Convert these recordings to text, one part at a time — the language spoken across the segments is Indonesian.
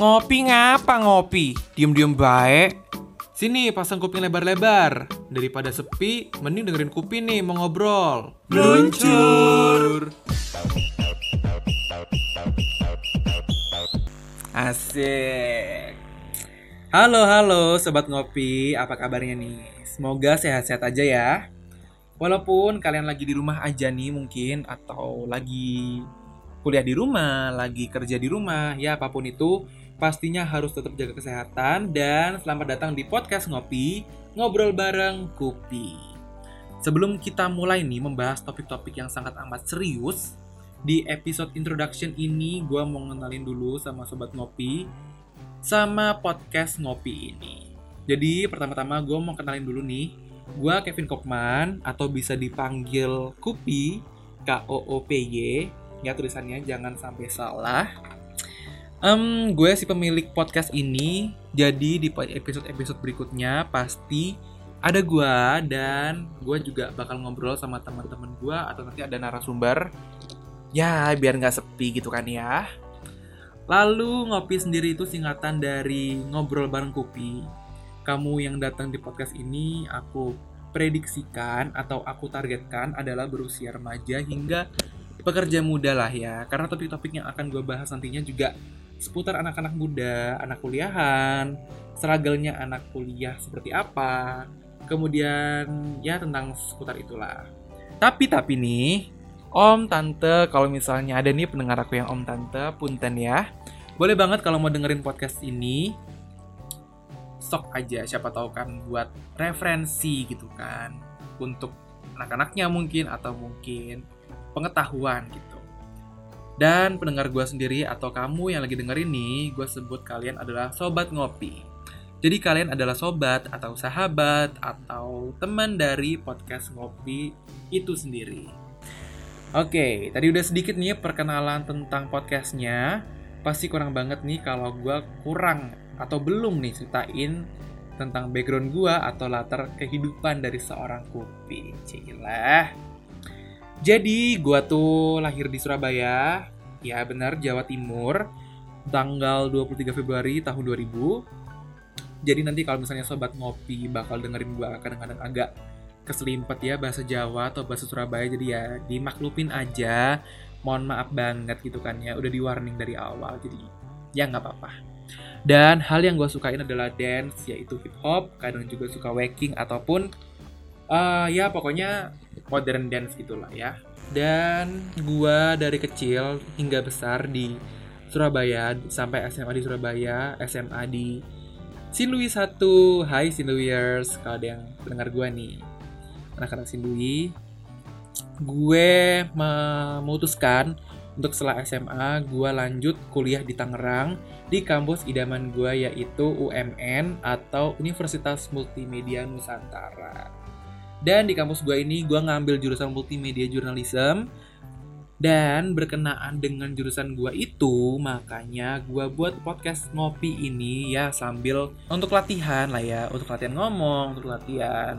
Ngopi ngapa ngopi? Diem-diem baik. Sini pasang kuping lebar-lebar. Daripada sepi, mending dengerin kuping nih mau ngobrol. Luncur. Asik. Halo halo sobat ngopi, apa kabarnya nih? Semoga sehat-sehat aja ya. Walaupun kalian lagi di rumah aja nih mungkin atau lagi kuliah di rumah, lagi kerja di rumah, ya apa pun itu, pastinya harus tetap jaga kesehatan dan selamat datang di podcast Ngopi, ngobrol bareng Kupi. Sebelum kita mulai nih membahas topik-topik yang sangat amat serius, di episode introduction ini gue mau ngenalin dulu sama Sobat Ngopi, sama podcast Ngopi ini. Jadi pertama-tama gue mau kenalin dulu nih, gue Kevin Kopman atau bisa dipanggil Kupi, K-O-O-P-Y, ya tulisannya jangan sampai salah. Um, gue si pemilik podcast ini, jadi di episode-episode berikutnya pasti ada gue dan gue juga bakal ngobrol sama teman-teman gue atau nanti ada narasumber. Ya biar nggak sepi gitu kan ya. Lalu ngopi sendiri itu singkatan dari ngobrol bareng kopi. Kamu yang datang di podcast ini aku prediksikan atau aku targetkan adalah berusia remaja hingga pekerja muda lah ya karena topik-topik yang akan gue bahas nantinya juga seputar anak-anak muda anak kuliahan struggle-nya anak kuliah seperti apa kemudian ya tentang seputar itulah tapi tapi nih om tante kalau misalnya ada nih pendengar aku yang om tante punten ya boleh banget kalau mau dengerin podcast ini sok aja siapa tahu kan buat referensi gitu kan untuk anak-anaknya mungkin atau mungkin pengetahuan gitu. Dan pendengar gue sendiri atau kamu yang lagi denger ini, gue sebut kalian adalah sobat ngopi. Jadi kalian adalah sobat atau sahabat atau teman dari podcast ngopi itu sendiri. Oke, tadi udah sedikit nih perkenalan tentang podcastnya. Pasti kurang banget nih kalau gue kurang atau belum nih ceritain tentang background gue atau latar kehidupan dari seorang kopi. Cilah. Jadi gua tuh lahir di Surabaya, ya benar Jawa Timur, tanggal 23 Februari tahun 2000. Jadi nanti kalau misalnya sobat ngopi bakal dengerin gua kadang-kadang agak keselimpet ya bahasa Jawa atau bahasa Surabaya jadi ya dimaklupin aja. Mohon maaf banget gitu kan ya, udah di warning dari awal jadi ya nggak apa-apa. Dan hal yang gue sukain adalah dance, yaitu hip hop, kadang juga suka waking ataupun uh, ya pokoknya modern dance gitulah ya. Dan gua dari kecil hingga besar di Surabaya sampai SMA di Surabaya SMA di Sinlui 1 Hai Sinluiers kalau ada yang pendengar gua nih anak-anak Sinlui gue memutuskan untuk setelah SMA gue lanjut kuliah di Tangerang di kampus idaman gue yaitu UMN atau Universitas Multimedia Nusantara. Dan di kampus gue ini gue ngambil jurusan multimedia journalism dan berkenaan dengan jurusan gue itu makanya gue buat podcast ngopi ini ya sambil untuk latihan lah ya. Untuk latihan ngomong untuk latihan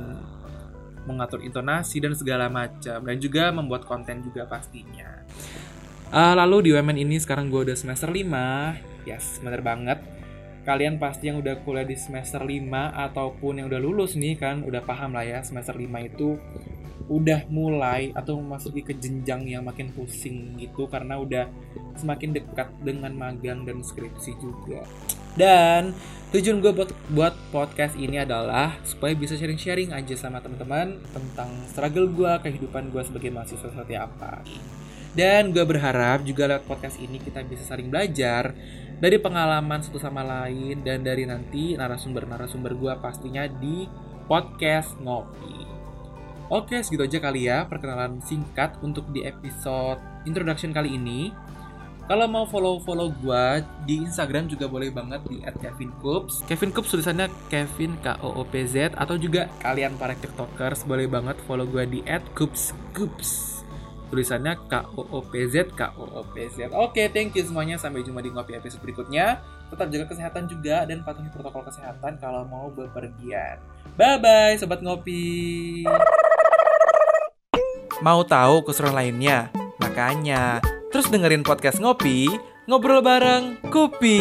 mengatur intonasi dan segala macam. Dan juga membuat konten juga pastinya. Uh, lalu di UMN ini sekarang gue udah semester 5 yes bener banget kalian pasti yang udah kuliah di semester 5 ataupun yang udah lulus nih kan udah paham lah ya semester 5 itu udah mulai atau memasuki ke jenjang yang makin pusing gitu karena udah semakin dekat dengan magang dan skripsi juga. Dan tujuan gue buat buat podcast ini adalah supaya bisa sharing-sharing aja sama teman-teman tentang struggle gue, kehidupan gue sebagai mahasiswa seperti apa. Dan gue berharap juga lewat podcast ini kita bisa saling belajar dari pengalaman satu sama lain dan dari nanti narasumber-narasumber gue pastinya di podcast ngopi. Oke, segitu aja kali ya perkenalan singkat untuk di episode introduction kali ini. Kalau mau follow-follow gue di Instagram juga boleh banget di @kevincoops. Kevin Coops tulisannya Kevin K O O P Z atau juga kalian para tiktokers boleh banget follow gue di @coopscoops tulisannya K O O P Z K O O P Z. Oke, thank you semuanya. Sampai jumpa di ngopi episode berikutnya. Tetap jaga kesehatan juga dan patuhi protokol kesehatan kalau mau bepergian. Bye bye sobat ngopi. Mau tahu keseruan lainnya? Makanya terus dengerin podcast ngopi ngobrol bareng Kupi.